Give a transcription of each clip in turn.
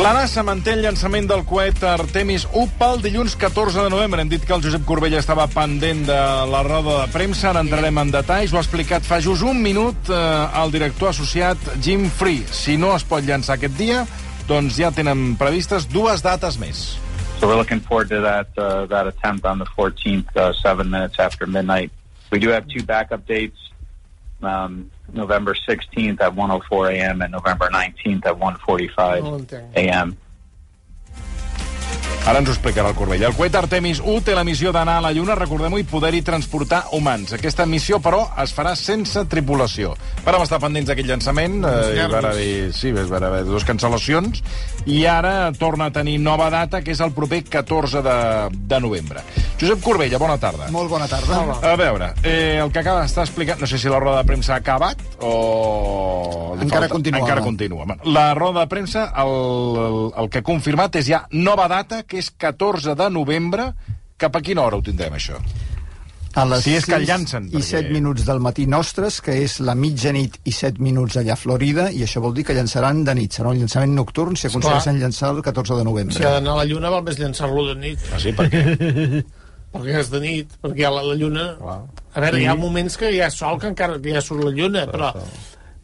La NASA manté el llançament del coet Artemis 1 pel dilluns 14 de novembre. Hem dit que el Josep Corbella estava pendent de la roda de premsa. Ara entrarem en detalls. Ho ha explicat fa just un minut eh, el director associat Jim Free. Si no es pot llançar aquest dia, doncs ja tenen previstes dues dates més. So we're looking forward to that uh, that attempt on the 14th, uh, seven minutes after midnight. We do have two backup dates: um, November 16th at 1:04 a.m. and November 19th at 1:45 No ho entenc. a.m. Ara ens ho explicarà el Corbella. El coet Artemis 1 té la missió d'anar a la Lluna, recordem-ho, i poder-hi transportar humans. Aquesta missió, però, es farà sense tripulació. Vàrem estar pendents d'aquell llançament, eh, i va haver, sí, va haver dues cancel·lacions, i ara torna a tenir nova data, que és el proper 14 de, de novembre. Josep Corbella, bona tarda. Molt bona tarda. A veure, eh, el que acaba d'estar explicant... No sé si la roda de premsa ha acabat o... Encara continua. Encara continua. Bueno, La roda de premsa, el, el, el que ha confirmat és ja nova data, que és 14 de novembre. Cap a quina hora ho tindrem, això? A les Si és que el 6 llancen, I perquè- 7 minuts del matí nostres, que és la mitjanit i 7 minuts allà a Florida, i això vol dir que llançaran de nit. Serà un llançament nocturn si aconsegueixen llançar el 14 de novembre. Si ha d'anar a la Lluna val més llançar-lo de nit, Ah, sí? Per què? perquè és de nit, perquè a la, la Lluna... A veure, hi ha moments que hi ha sol que encara que ja surt la Lluna, però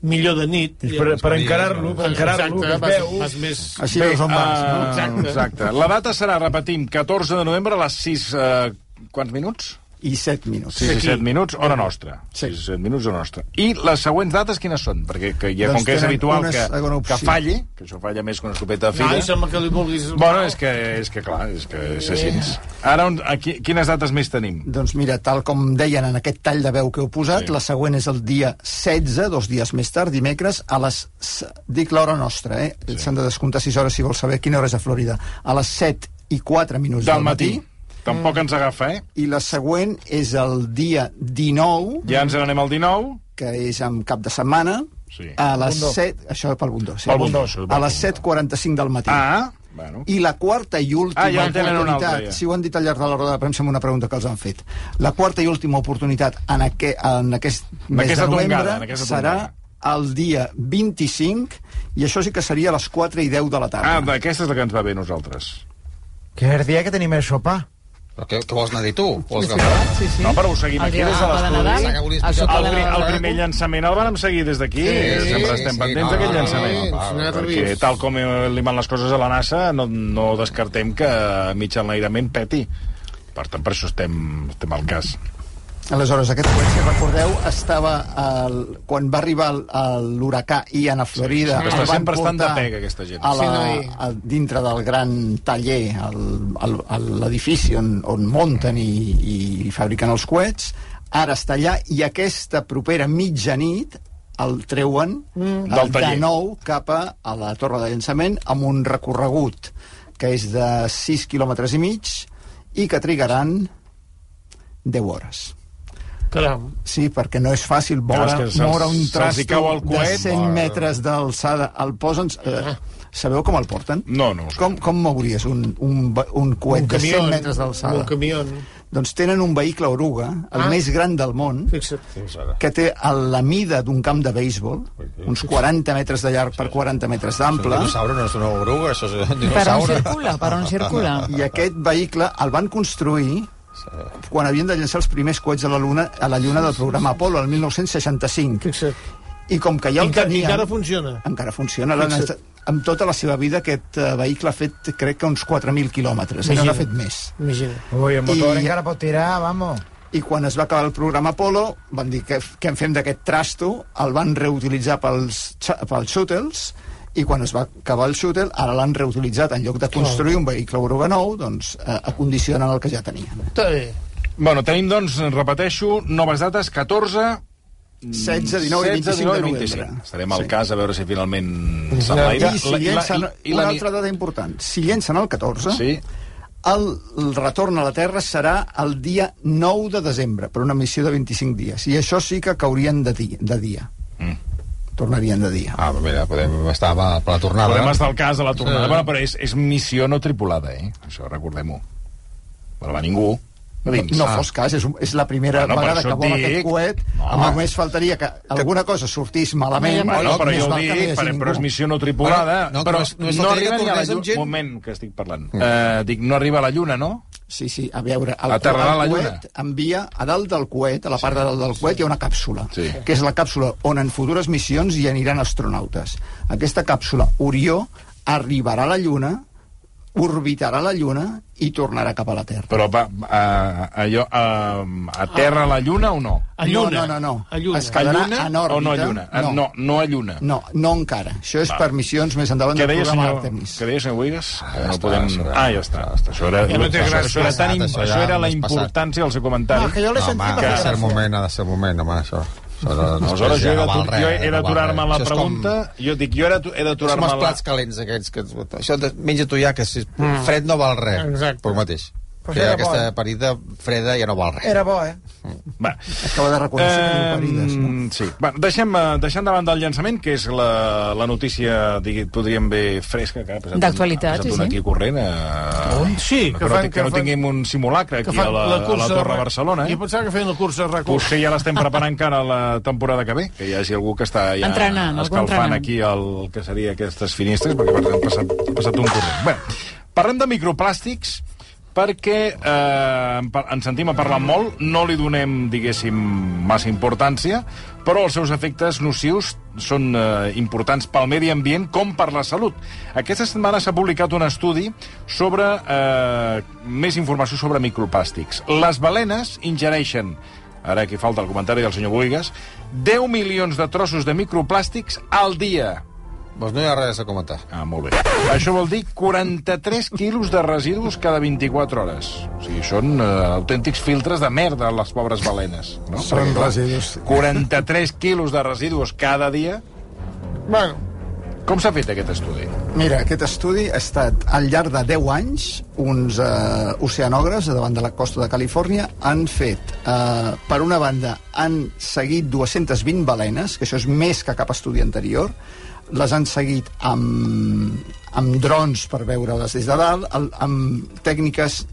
millor de nit. És per, per encarar-lo, per encarar-lo, que es veu. vas més... Així veus on vas, no? ah, Exacte. exacte. La data serà, repetim, 14 de novembre a les 6... Eh, quants minuts? I 7 minuts. 6 i aquí. 7 minuts, hora nostra. Sí. 6 i 7 minuts, hora nostra. I les següents dates quines són? Perquè que ja, Doncs com que és habitual que, que falli, que això falla més que una escopeta de No, fira... i sembla que li vulguis... Bueno, és que, és que clar, és que és així. Ara, on, aquí, quines dates més tenim? Doncs mira, tal com deien en aquest tall de veu que heu posat, Sí. sí. la següent és el dia 16, dos dies més tard, dimecres, a les... Dic l'hora nostra, eh? S'han de descomptar 6 hores si vols saber quina hora és a Florida. A les 7 i 4 minuts Del del, matí. Tampoc ens agafa, eh? I la següent és el dia 19, Ja ens n'anem al 19. que és amb cap de setmana, Sí. a les Bundó. 7... Això pel bundó, sí. Pel bundó, A les 7.45 del matí. Ah, bueno. I la quarta i última Ah, ja en oportunitat, altra, ja. si ho han dit al llarg de la roda de premsa amb una pregunta que els han fet, la quarta i última oportunitat en, aqu en aquest En mes aquesta de novembre tongada, en serà tongada. el dia 25 i això sí que seria a les 4 i 10 de la tarda. Ah, aquesta és la que ens va bé a nosaltres. Que el dia que tenim el sopar. Però què, què vols anar a dir tu? Vols agafar? Sí, sí. No, però ho seguim El aquí des de l'estudi. El El, el primer llançament el vam seguir des d'aquí. Sí, Sempre sí, estem sí, pendents no, d'aquell no, llançament. no, no, no, no, perquè tal com li van les coses a la NASA, no, no descartem que mig enlairament peti. Per tant, per això estem, estem al cas. Aleshores, aquest coet, si recordeu, estava el, quan va arribar l'huracà Ian a Florida. sempre està- el van sempre estan de pega, aquesta gent. A la, Sí, a, dintre del gran taller, el- l'edifici on, on munten i, i fabriquen els coets. Ara està allà i aquesta propera mitjanit el treuen mm. Del taller. de nou cap a, a la torre de llançament amb un recorregut que és de 6 quilòmetres i mig i que trigaran 10 hores. Caram. Sí, perquè no és fàcil Clar, moure, és moure un trasto de coet, 100 mare. metres d'alçada. El posen... Eh, sabeu com el porten? No, no. Com, com mouries un, un, un coet Un de camió. 100 metres Un d'alçada? camió. Doncs tenen un vehicle oruga, el Ah. més gran del món, Fixa't. que té a la mida d'un camp de béisbol, uns 40 metres de llarg per 40 metres d'ample, Un dinosaure no és una oruga, això és un Per on dinosaure. circula? Per on circula? i aquest vehicle el van construir quan havien de llançar els primers coets a la Luna, a la Lluna del programa Apollo, el 1965. Fixa't. I com que ja el tenien... encara funciona. encara funciona. Fixa't. Amb tota la seva vida aquest eh, vehicle ha fet, crec que uns 4.000 quilòmetres, i no n'ha fet més. Imagina. Ui, el motor I- encara pot tirar, vamos. I quan es va acabar el programa Apollo, van dir que què en fem d'aquest trasto, el van reutilitzar pels, pels shuttles, i quan es va acabar el shuttle, ara l'han reutilitzat, en lloc de construir un vehicle oruga nou, doncs eh, acondicionen el que ja tenien. Bé. Bueno, tenim, doncs, repeteixo, noves dates, 14... 16, 19 i 25 de novembre. Estarem al Sí. cas a veure si finalment s'enlaira. I si llencen, i una la- altra dada important, si llencen el 14, Sí? El, el retorn a la Terra serà el dia 9 de desembre, per una missió de 25 dies. I això sí que caurien de dia. De dia. Mm. Tornarien de dia. Ah, però mira, podem estar per la tornada. Podem estar al cas de la tornada. Sí. Bueno, però és, és missió no tripulada, eh? Això, recordem-ho. Bueno, va ningú. A dins. No Ah. fos cas, és, un, és la primera Bueno, vegada que et vola dic. aquest coet. No. Només faltaria que alguna cosa sortís malament. Bueno, però jo ho no dic, per, però és missió no tripulada, Bueno, no, però només no faltaria arriba ni a la lluna. gent. moment, que estic parlant. Eh, dic, no arriba a la lluna, no? Sí, sí, a veure, el, Aterrarà el la coet Lluna. envia, a dalt del coet, a la part de dalt del coet, hi ha una càpsula, Sí. que és la càpsula on en futures missions hi aniran astronautes. Aquesta càpsula, Orió, arribarà a la Lluna, orbitarà la Lluna i tornarà cap a la Terra. Però va, a, allò, a, a terra a la lluna o no? A lluna. No, no, no, no. A lluna. Es quedarà a lluna en òrbita. o no a lluna? Ah, No, no a lluna. No, no encara. Això és Va. per missions més endavant del programa senyor, Artemis. què deia, senyor Buigas? Ah, Que ja no està, podem... ja- Ah, ja està. està. Això era, Ja no té això, gràcia. això era, tan, Això era la importància del seu comentari. No, que jo l'he No, sentit home, ha de ser moment, ha de ser moment, home, això. No, Aleshores, jo he no d'atu- res, jo he no val d'aturar-me res. la és com- pregunta. Jo dic, jo he d'atu- he És com d'aturar-me els la... plats calents aquells que... Això de, menja tu ja, que si fred no val res. Exacte. Per mateix. Però Que aquesta bo, parida freda ja no val res. Era bo, eh? Va. Acaba de reconèixer que diu parides, no? Eh, sí. Bueno, deixem, eh, deixem davant del llançament, que és la, la notícia, digui, podríem dir, fresca, que ha passat, D'actualitat, sí, un sí. aquí corrent. Eh, Sí, que, fan- que, que no fan- tinguem un simulacre aquí a fan la, a la cursa Torre de- Barcelona. Jo Eh? pensava que feien la cursa de recurs. Potser ja l'estem preparant encara la temporada que ve, que hi hagi algú que està ja Entrenant, escalfant entrenant. aquí el que seria aquestes finestres, perquè per exemple, ha passat, ha passat un corrent. Bé, parlem de microplàstics, perquè eh, ens sentim a parlar molt, no li donem, diguéssim, massa importància, però els seus efectes nocius són eh, importants pel medi ambient com per la salut. Aquesta setmana s'ha publicat un estudi sobre eh, més informació sobre microplàstics. Les balenes ingereixen ara aquí falta el comentari del senyor Boigas, 10 milions de trossos de microplàstics al dia. Doncs no hi ha res a comentar. Ah, molt bé. Això vol dir 43 quilos de residus cada 24 hores. O sigui, són uh, autèntics filtres de merda, les pobres balenes. No? Són Perquè, residus. 43 quilos de residus cada dia. Bueno, Com s'ha fet aquest estudi? Mira, aquest estudi ha estat al llarg de 10 anys, uns eh, oceanògrafs davant de la costa de Califòrnia han fet, eh, per una banda, han seguit 220 balenes, que això és més que cap estudi anterior, les han seguit amb, amb drons per veure-les des de dalt, el, amb tècniques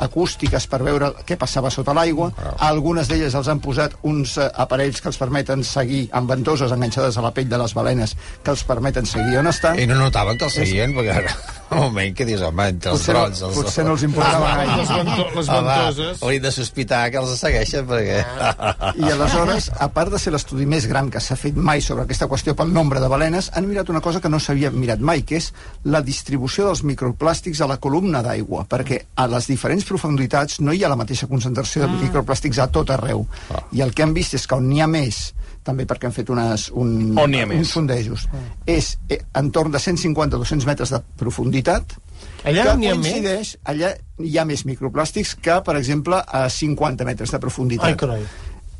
acústiques per veure què passava sota l'aigua. A algunes d'elles els han posat uns eh, aparells que els permeten seguir amb ventoses enganxades a la pell de les balenes que els permeten seguir on estan. I no notaven que els seguien, perquè ara, un moment que dius, home, entre els Potser no- drons... Els... potser no els importava Ah, gaire. Les vento- les ventoses. Hauríem de sospitar que els segueixen, perquè... I aleshores, a part de ser l'estudi més gran que s'ha fet mai sobre aquesta qüestió pel nombre de balenes, han mirat una cosa que no s'havia mirat mai, que és la distribució dels microplàstics a la columna d'aigua, perquè a les diferents profunditats no hi ha la mateixa concentració de microplàstics a tot arreu. I el que han vist és que on n'hi ha més, també perquè han fet unes, un, uns sondejos, és eh, entorn de 150-200 metres de profunditat, Allà que n'hi ha més? coincideix, allà hi ha més microplàstics que, per exemple, a 50 metres de profunditat Ai, carai.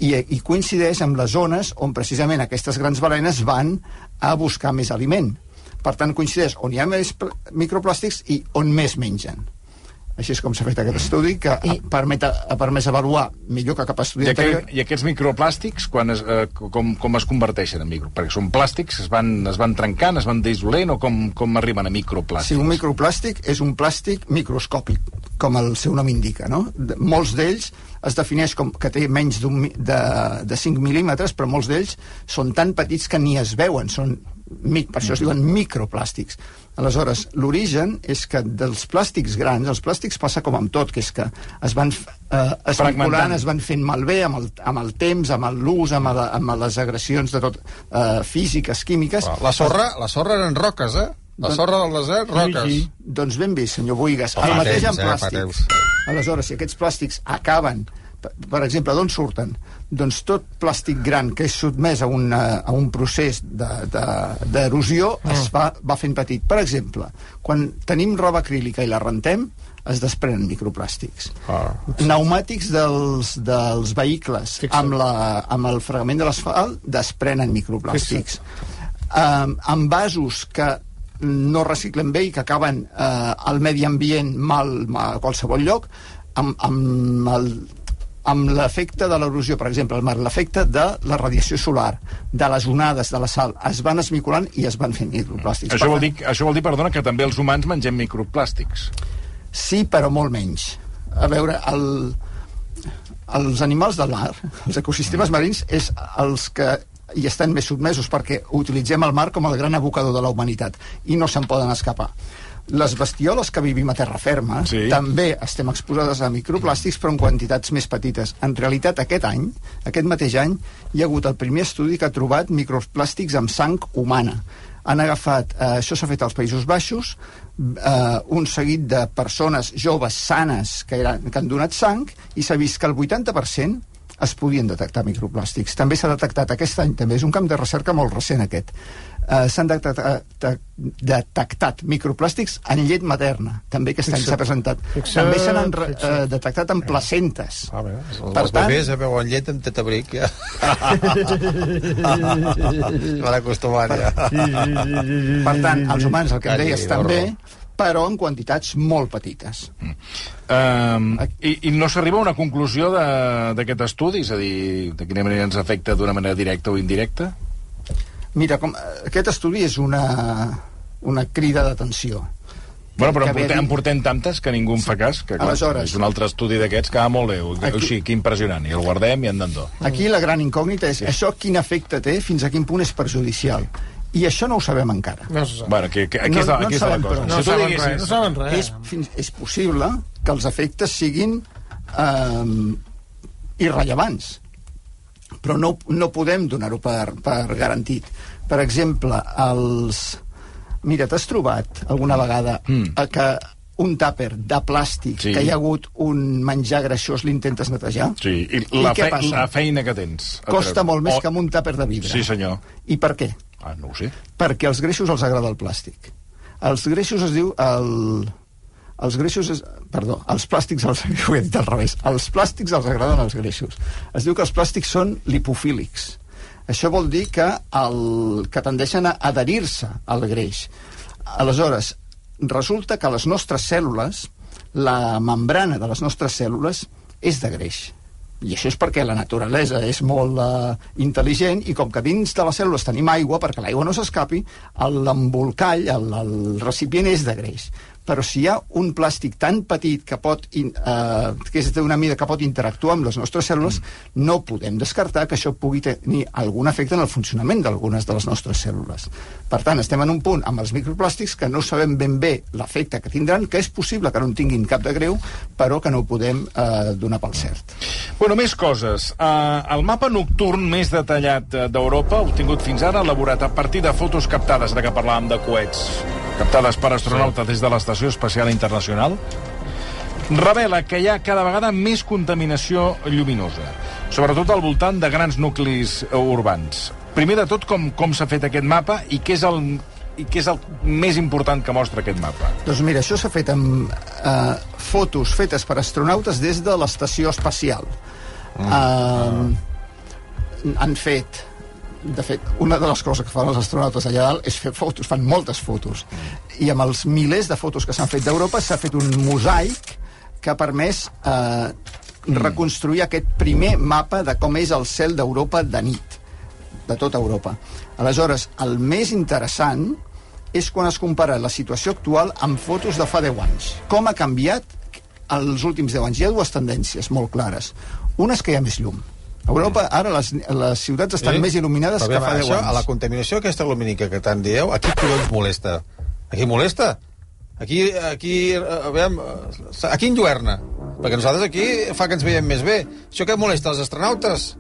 i, i coincideix amb les zones on precisament aquestes grans balenes van a buscar més aliment. Per tant, coincideix on hi ha més pl- microplàstics i on més mengen. Així és com s'ha fet aquest estudi, que I... I- permet, ha permès avaluar millor que cap estudi I, anterior. aqu I aquests microplàstics, quan es, eh, com, com es converteixen en micro? Perquè són plàstics, es van, es van trencant, es van dissolent, o com, com arriben a microplàstics? Sí, un microplàstic és un plàstic microscòpic, com el seu nom indica, no? De, molts d'ells es defineix com que té menys de, de 5 mil·límetres, però molts d'ells són tan petits que ni es veuen, són mic, per això es diuen microplàstics. Aleshores, l'origen és que dels plàstics grans, els plàstics passa com amb tot, que és que es van eh, esmiculant, es van fent malbé amb el, amb el temps, amb l'ús, amb, amb les agressions de tot, eh, físiques, químiques. La sorra, la sorra eren roques, eh? La sorra del desert, roques. Doncs ben vist, senyor Buigas. Fa el mateix temps, amb eh, fa plàstics. Aleshores, si aquests plàstics acaben, per, exemple, d'on surten? Doncs tot plàstic gran que és sotmès a, una, a un procés de- de- d'erosió de, es va, va fent petit. Per exemple, quan tenim roba acrílica i la rentem, es desprenen microplàstics. Ah. Pneumàtics dels, dels vehicles Fixa't. amb, la, amb el fragment de l'asfalt desprenen microplàstics. Um, amb vasos que no reciclen bé i que acaben eh, al medi ambient mal, mal a qualsevol lloc, amb, amb el amb l'efecte de l'erosió, per exemple, al mar, l'efecte de la radiació solar, de les onades de la sal, es van esmiculant i es van fent microplàstics. Això vol, dir, això vol dir, perdona, que també els humans mengem microplàstics. Sí, però molt menys. A veure, el, els animals del mar, els ecosistemes marins, és els que hi estan més sotmesos perquè utilitzem el mar com el gran abocador de la humanitat i no se'n poden escapar. Les bestioles que vivim a terra ferma Sí. també estem exposades a microplàstics però en quantitats més petites. En realitat, aquest any, aquest mateix any, hi ha hagut el primer estudi que ha trobat microplàstics amb sang humana. Han agafat, eh, això s'ha fet als Països Baixos, eh, un seguit de persones joves sanes que, eren, que han donat sang i s'ha vist que el 80% es podien detectar microplàstics. També s'ha detectat aquest any, també és un camp de recerca molt recent aquest, eh, s'han detectat, detectat microplàstics en llet materna. També any Fixa- s'ha presentat. fixa- També se n'han re- fixa. eh, detectat en placentes. Ah, bé, els, Per els tant- bebès eh, beuen llet amb tetabric, ja. Van acostumant, ja. Per tant, els humans, el que em deies, també, però en quantitats molt petites. Um, i, I no s'arriba a una conclusió de- d'aquest estudi? És a dir, de quina manera ens afecta d'una manera directa o indirecta? Mira, com, aquest estudi és una, una crida d'atenció. Bueno, però en portem, en portem tantes que ningú en fa cas. Que, clar, Aleshores- és un altre estudi d'aquests que va molt bé. Aquí- Aquí... que impressionant. I el guardem i endandó. Aquí la gran incògnita és sí. això quin efecte té, fins a quin punt és perjudicial. I això no ho sabem encara. No se sap. Bueno, que, que, aquí No- està, no aquí en està la cosa. No si tu saben res, no saben res. És, fins, és possible que els efectes siguin eh, irrellevants però no, no podem donar-ho per, per garantit. Per exemple, els... Mira, t'has trobat alguna vegada Mm. que un tàper de plàstic Sí. que hi ha hagut un menjar greixós l'intentes netejar? Sí, i la, què fe, passa? la feina que tens. Costa treure. molt més O- que amb un tàper de vidre. Sí, senyor. I per què? Ah, no ho sé. perquè als greixos els agrada el plàstic. Els greixos es diu... El, els greixos... Es, perdó, els plàstics els... Ho he dit al revés. Els plàstics els agraden els greixos. Es diu que els plàstics són lipofílics. Això vol dir que, el, que tendeixen a adherir-se al greix. Aleshores, resulta que les nostres cèl·lules, la membrana de les nostres cèl·lules, és de greix. I això és perquè la naturalesa és molt uh, intel·ligent i com que dins de les cèl·lules tenim aigua, perquè l'aigua no s'escapi, l'embolcall, el, el recipient és de greix. Però si hi ha un plàstic tan petit que pot in, uh, que és d'una mida que pot interactuar amb les nostres cèl·lules, mm. no podem descartar que això pugui tenir algun efecte en el funcionament d'algunes de les nostres cèl·lules. Per tant, estem en un punt amb els microplàstics que no sabem ben bé l'efecte que tindran, que és possible que no en tinguin cap de greu, però que no ho podem uh, donar pel cert. Bueno, més coses. Uh, el mapa nocturn més detallat eh, d'Europa, obtingut fins ara, elaborat a partir de fotos captades, ara que parlàvem de coets, captades per astronautes des de l'Estació Espacial Internacional, revela que hi ha cada vegada més contaminació lluminosa, sobretot al voltant de grans nuclis urbans. Primer de tot, com, com s'ha fet aquest mapa i què és el i què és el més important que mostra aquest mapa? Doncs mira, això s'ha fet amb eh, fotos fetes per astronautes des de l'estació espacial. Mm. Eh, han fet de fet, una de les coses que fan els astronautes allà dalt és fer fotos, fan moltes fotos. I amb els milers de fotos que s'han fet d'Europa s'ha fet un mosaic que ha permès eh, reconstruir aquest primer mapa de com és el cel d'Europa de nit, de tota Europa. Aleshores, el més interessant és quan es compara la situació actual amb fotos de fa 10 anys. Com ha canviat els últims 10 anys? Hi ha dues tendències molt clares. Una és que hi ha més llum. A Europa, ara, les, les ciutats estan Sí? més il·luminades Però que fa 10 això, anys. A la contaminació aquesta lumínica que tant dieu, aquí collons molesta? Aquí molesta? Aquí, aquí, eh, aviam, eh, aquí enlluerna. Perquè nosaltres aquí fa que ens veiem més bé. Això què molesta, els astronautes?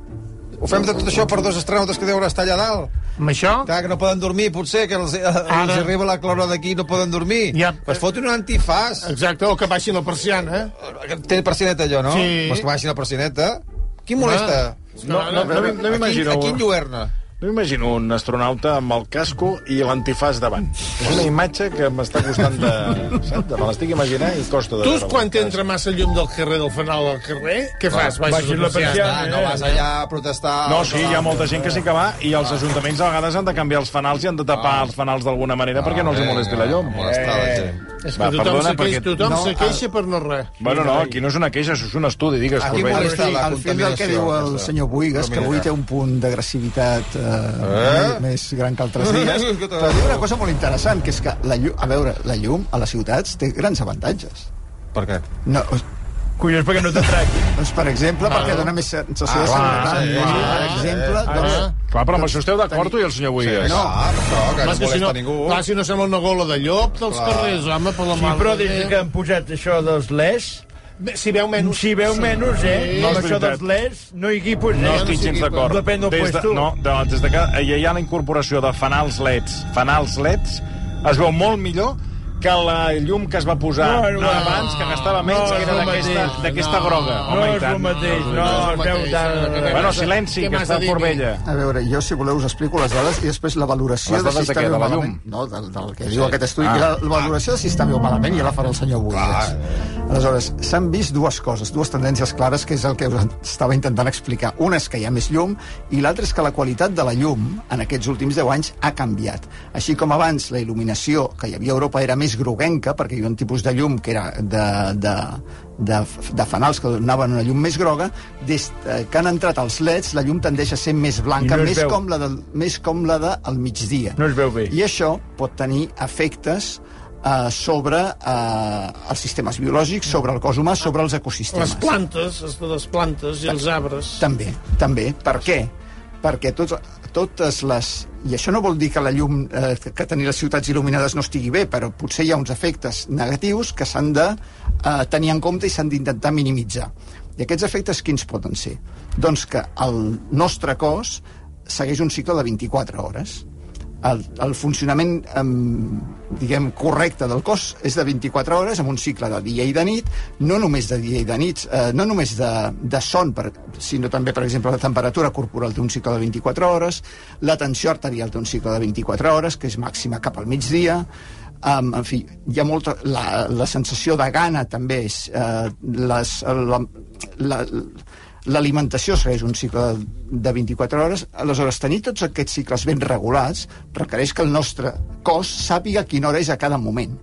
Ho fem de tot això per dos astronautes que deuen estar allà dalt? Amb això, Clar, que no poden dormir, potser, que els, Ara... els arriba la clora d'aquí i no poden dormir. Ja. Pues fotin un antifàs. exacte, o que baixin la persiana, eh? Té persineta allò, no? Sí. Pues que baixin la persineta. Qui molesta? No, no, no, no, no m'imagino... Aquí, aquí enlluerna. No m'imagino un astronauta amb el casco i l'antifàs davant. És una imatge que m'està costant de... Saps? De me l'estic imaginant i costa de Tu, quan t'entra massa llum del carrer, del fanal del carrer, què fas? baixes la persiana. Ah, no vas allà a protestar... No, sí, hi ha molta gent que sí que va i els ajuntaments a vegades han de canviar els fanals i han de tapar els fanals d'alguna manera perquè no els hi molesti la llum. Molestar la gent. És que Va, tothom, perdona, se queixa, perquè- tothom No, se queixa per no res. Bueno, no, aquí no és una queixa, és un estudi, digues, Aquí Corbella. molesta la al fil del que diu el senyor Buigas, que avui té un punt d'agressivitat eh, Eh? més gran que altres dies, però diu una cosa molt interessant, que és que la llum, a veure, la llum a les ciutats té grans avantatges. Per què? No, Collons, perquè no t'atraqui. Doncs, per exemple, perquè dona més sensació de Ah, clar, seguretat. sí, per exemple, Ah, doncs, Clar, però amb això esteu d'acord, tu i el senyor Buies? No. Ah, per això, que Clar, no que si molesta no, ningú. clar, si no sembla una gola de llop dels Clar. carrers, home, per la Sí, mare però de des que han posat això dels LES, Si veu menys... si veu menys, eh? Sí. No Amb això dels LES, no hi equipos, No eh? estic gens d'acord. Depèn del Des de, no, de, des de que ja hi ha la incorporació de fanals leds, fanals leds, es veu molt millor que la llum que es va posar No, no, abans, que gastava menys, no, que era d'aquesta No, groga. No Home, i és el mateix, no, no tant... que- que- Bueno, silenci, que està Corbella. A veure, jo, si voleu, us explico les dades i després la valoració Les de si està bé o De la malament. llum? No, del, del que diu aquest estudi. Ah. Ah. La, la valoració de si està bé o malament ja la farà el senyor Buies. Clar. Aleshores, s'han vist dues coses, dues tendències clares, que és el que us estava intentant explicar. Una és que hi ha més llum i l'altra és que la qualitat de la llum en aquests últims 10 anys ha canviat. Així com abans la il·luminació que hi havia a Europa era més groguenca, perquè hi havia un tipus de llum que era de, de, de, de fanals que donaven una llum més groga, des eh, que han entrat els leds la llum tendeix a ser més blanca, I no més, veu. com la del, més com la de al migdia. No es veu bé. I això pot tenir efectes eh, sobre eh, els sistemes biològics, sobre el cos humà, sobre els ecosistemes. Les plantes, de les plantes i els arbres. També, també. Per què? Perquè tots, totes les... I això no vol dir que la llum, eh, que tenir les ciutats il·luminades no estigui bé, però potser hi ha uns efectes negatius que s'han de eh, tenir en compte i s'han d'intentar minimitzar. I aquests efectes quins poden ser? Doncs que el nostre cos segueix un cicle de 24 hores. El, el funcionament eh, diguem correcte del cos és de 24 hores amb un cicle de dia i de nit, no només de dia i de nit, eh, no només de, de son, per, sinó també, per exemple, la temperatura corporal té un cicle de 24 hores, la tensió arterial té un cicle de 24 hores, que és màxima cap al migdia, Um, en fi, hi ha molta... La, la sensació de gana també és... Uh, les, la, la, l'alimentació segueix un cicle de 24 hores, aleshores tenir tots aquests cicles ben regulats requereix que el nostre cos sàpiga quina hora és a cada moment.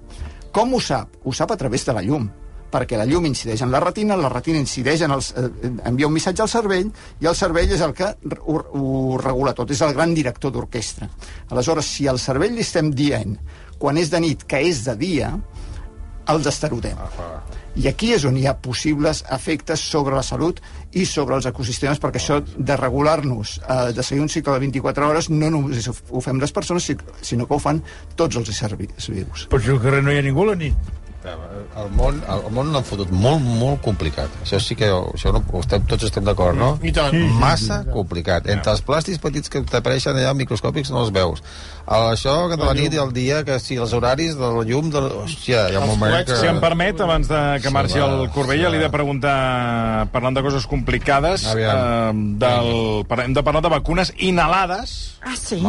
Com ho sap? Ho sap a través de la llum perquè la llum incideix en la retina, la retina incideix en els, eh, envia un missatge al cervell i el cervell és el que ho, ho regula tot, és el gran director d'orquestra. Aleshores, si al cervell li estem dient quan és de nit que és de dia, el destarotem. I aquí és on hi ha possibles efectes sobre la salut i sobre els ecosistemes, perquè això de regular-nos, eh, de seguir un cicle de 24 hores, no només ho fem les persones, sinó que ho fan tots els éssers vius. Però si al carrer no hi ha ningú a la nit. El món, el, el món l'han fotut molt, molt complicat. Això sí que això no, estem, tots estem d'acord, no? I tant. Massa complicat. Entre els plàstics petits que t'apareixen allà microscòpics no els veus. El, això que de la nit i el dia, que si els horaris de la llum... De... Hòstia, hi ha un moment que... Si em permet, abans de que marxi el Corbella, li he de preguntar, parlant de coses complicades, eh, del, hem de parlar de vacunes inhalades. Ah, sí?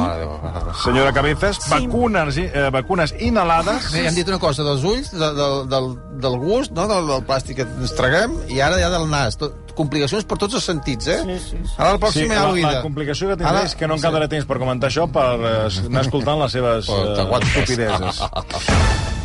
Senyora Cabezas, Sí. vacunes, eh, vacunes inhalades. Bé, hem dit una cosa dels ulls, de, de, del, del gust, no? del, del plàstic que ens traguem, i ara ja del nas. Tot, complicacions per tots els sentits, eh? Sí, sí, sí. Ara el pròxim Sí, la, la complicació que tindré Ara- és que no em quedarà temps per comentar això per eh, anar escoltant les seves Oh, eh, estupideses.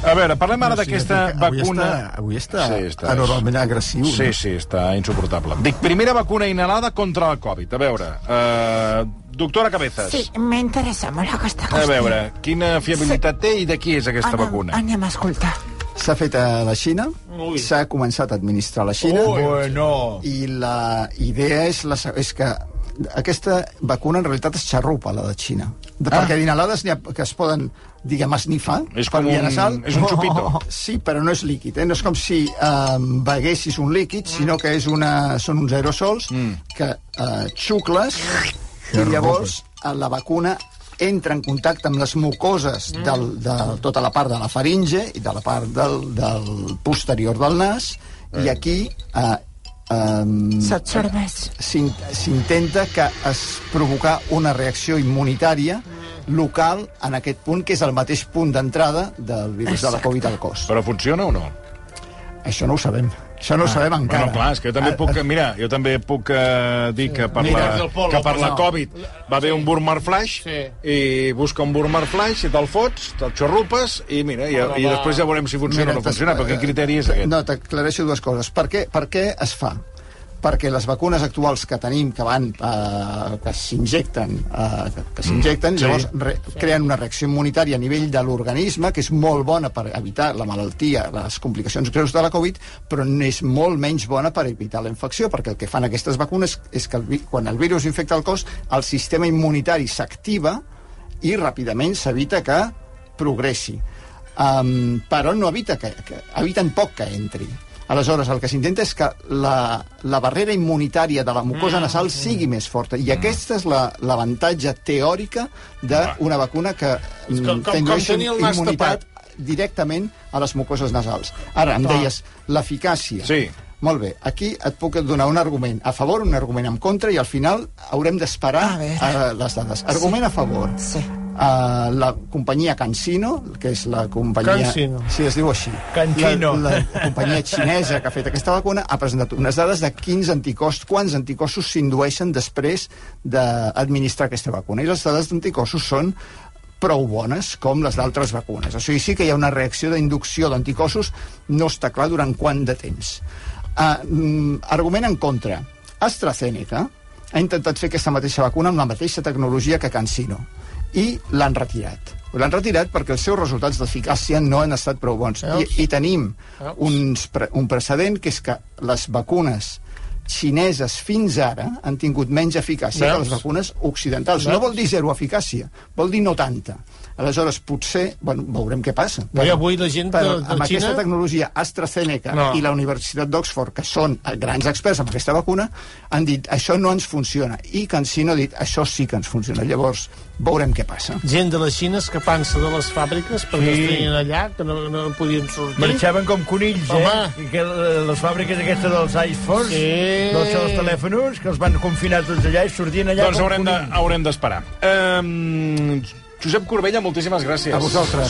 A veure, parlem ara d'aquesta avui vacuna... Està, avui està, Sí, està- anormalment agressiu. Sí, sí, està insuportable. Dic, primera vacuna inhalada contra la Covid. A veure, eh, doctora Cabezas, Sí, m'interessa molt aquesta a qüestió. veure, quina fiabilitat té i de qui és aquesta anem, vacuna? Anem a escoltar. S'ha fet a la Xina, Ui. s'ha començat a administrar a la Xina, Bueno. i la idea és, la, és que aquesta vacuna en realitat es xarrupa, la de Xina. De, Ah. Perquè d'inhalades n'hi ha que es poden, diguem, esnifar. És per com un- nasal. és un xupito. Sí, però no és líquid. Eh? No és com si eh, beguessis un líquid, sinó que és una, són uns aerosols Mm. que eh, xucles i llavors la vacuna entra en contacte amb les mucoses Mm. del, de tota la part de la faringe i de la part del, del posterior del nas i aquí eh, eh, S'absorbeix. s'in- s'intenta que es provocar una reacció immunitària local en aquest punt, que és el mateix punt d'entrada del virus de la Exacte. Covid al cos. Però funciona o no? Això no ho sabem. Això no ho sabem encara. Bueno, clar, és que jo també puc... Mira, jo també puc eh, dir que per, Mira, la, que per la no. Covid va haver un Burmar Flash Sí. i busca un Burmar Flash i te'l fots, te'l xorrupes i mira, i, i després ja veurem si funciona o no funciona, però quin criteri és aquest? No, t'aclareixo dues coses. Per què, per què es fa? Perquè les vacunes actuals que tenim, que van, eh, que s'injecten, eh, que, que s'injecten, Sí. llavors re, creen una reacció immunitària a nivell de l'organisme, que és molt bona per evitar la malaltia, les complicacions greus de la Covid, però és molt menys bona per evitar la infecció, perquè el que fan aquestes vacunes és que el, quan el virus infecta el cos, el sistema immunitari s'activa i ràpidament s'evita que progressi. Um, però no evita que, que eviten poc que entri. Aleshores, el que s'intenta és que la, la barrera immunitària de la mucosa nasal sigui més forta. I aquesta és la- l'avantatge teòrica d'una vacuna que, com- mm, com- com tenir el nas immunitat directament a les mucoses nasals. Ara, em deies, l'eficàcia. Sí. Molt bé, aquí et puc donar un argument a favor, un argument en contra, i al final haurem d'esperar les dades. Argument a favor. Sí. Uh, la companyia CanSino, que és la companyia... CanSino. Sí, es diu així. CanSino. La, la companyia xinesa que ha fet aquesta vacuna ha presentat unes dades de quins anticossos, quants anticossos s'indueixen després d'administrar aquesta vacuna. I les dades d'anticossos són prou bones com les d'altres vacunes. O sigui, sí que hi ha una reacció d'inducció d'anticossos, no està clar durant quant de temps. Uh, argument en contra. AstraZeneca ha intentat fer aquesta mateixa vacuna amb la mateixa tecnologia que CanSino i l'han retirat. L'han retirat perquè els seus resultats d'eficàcia no han estat prou bons. I, i tenim uns, pre- un precedent que és que les vacunes xineses fins ara han tingut menys eficàcia que Veus? les vacunes occidentals. No Veus? vol dir zero eficàcia, vol dir no tanta. Aleshores, potser, bueno, veurem què passa. No, i avui la gent de- però de amb Xina- aquesta tecnologia AstraZeneca No. i la Universitat d'Oxford, que són grans experts en aquesta vacuna, han dit això no ens funciona. I CanSino ha dit això sí que ens funciona. Llavors, veurem què passa. Gent de les Xines que pansa de les fàbriques perquè Sí. es tenien allà, que no, no podien sortir. Marxaven com conills, eh? Home. I que eh, les fàbriques aquestes dels iPhones, Sí. dels seus telèfons, que els van confinar tots allà i sortien allà Doncs com haurem de- conills. haurem d'esperar. Um, Josep Corbella, moltíssimes gràcies. A vosaltres.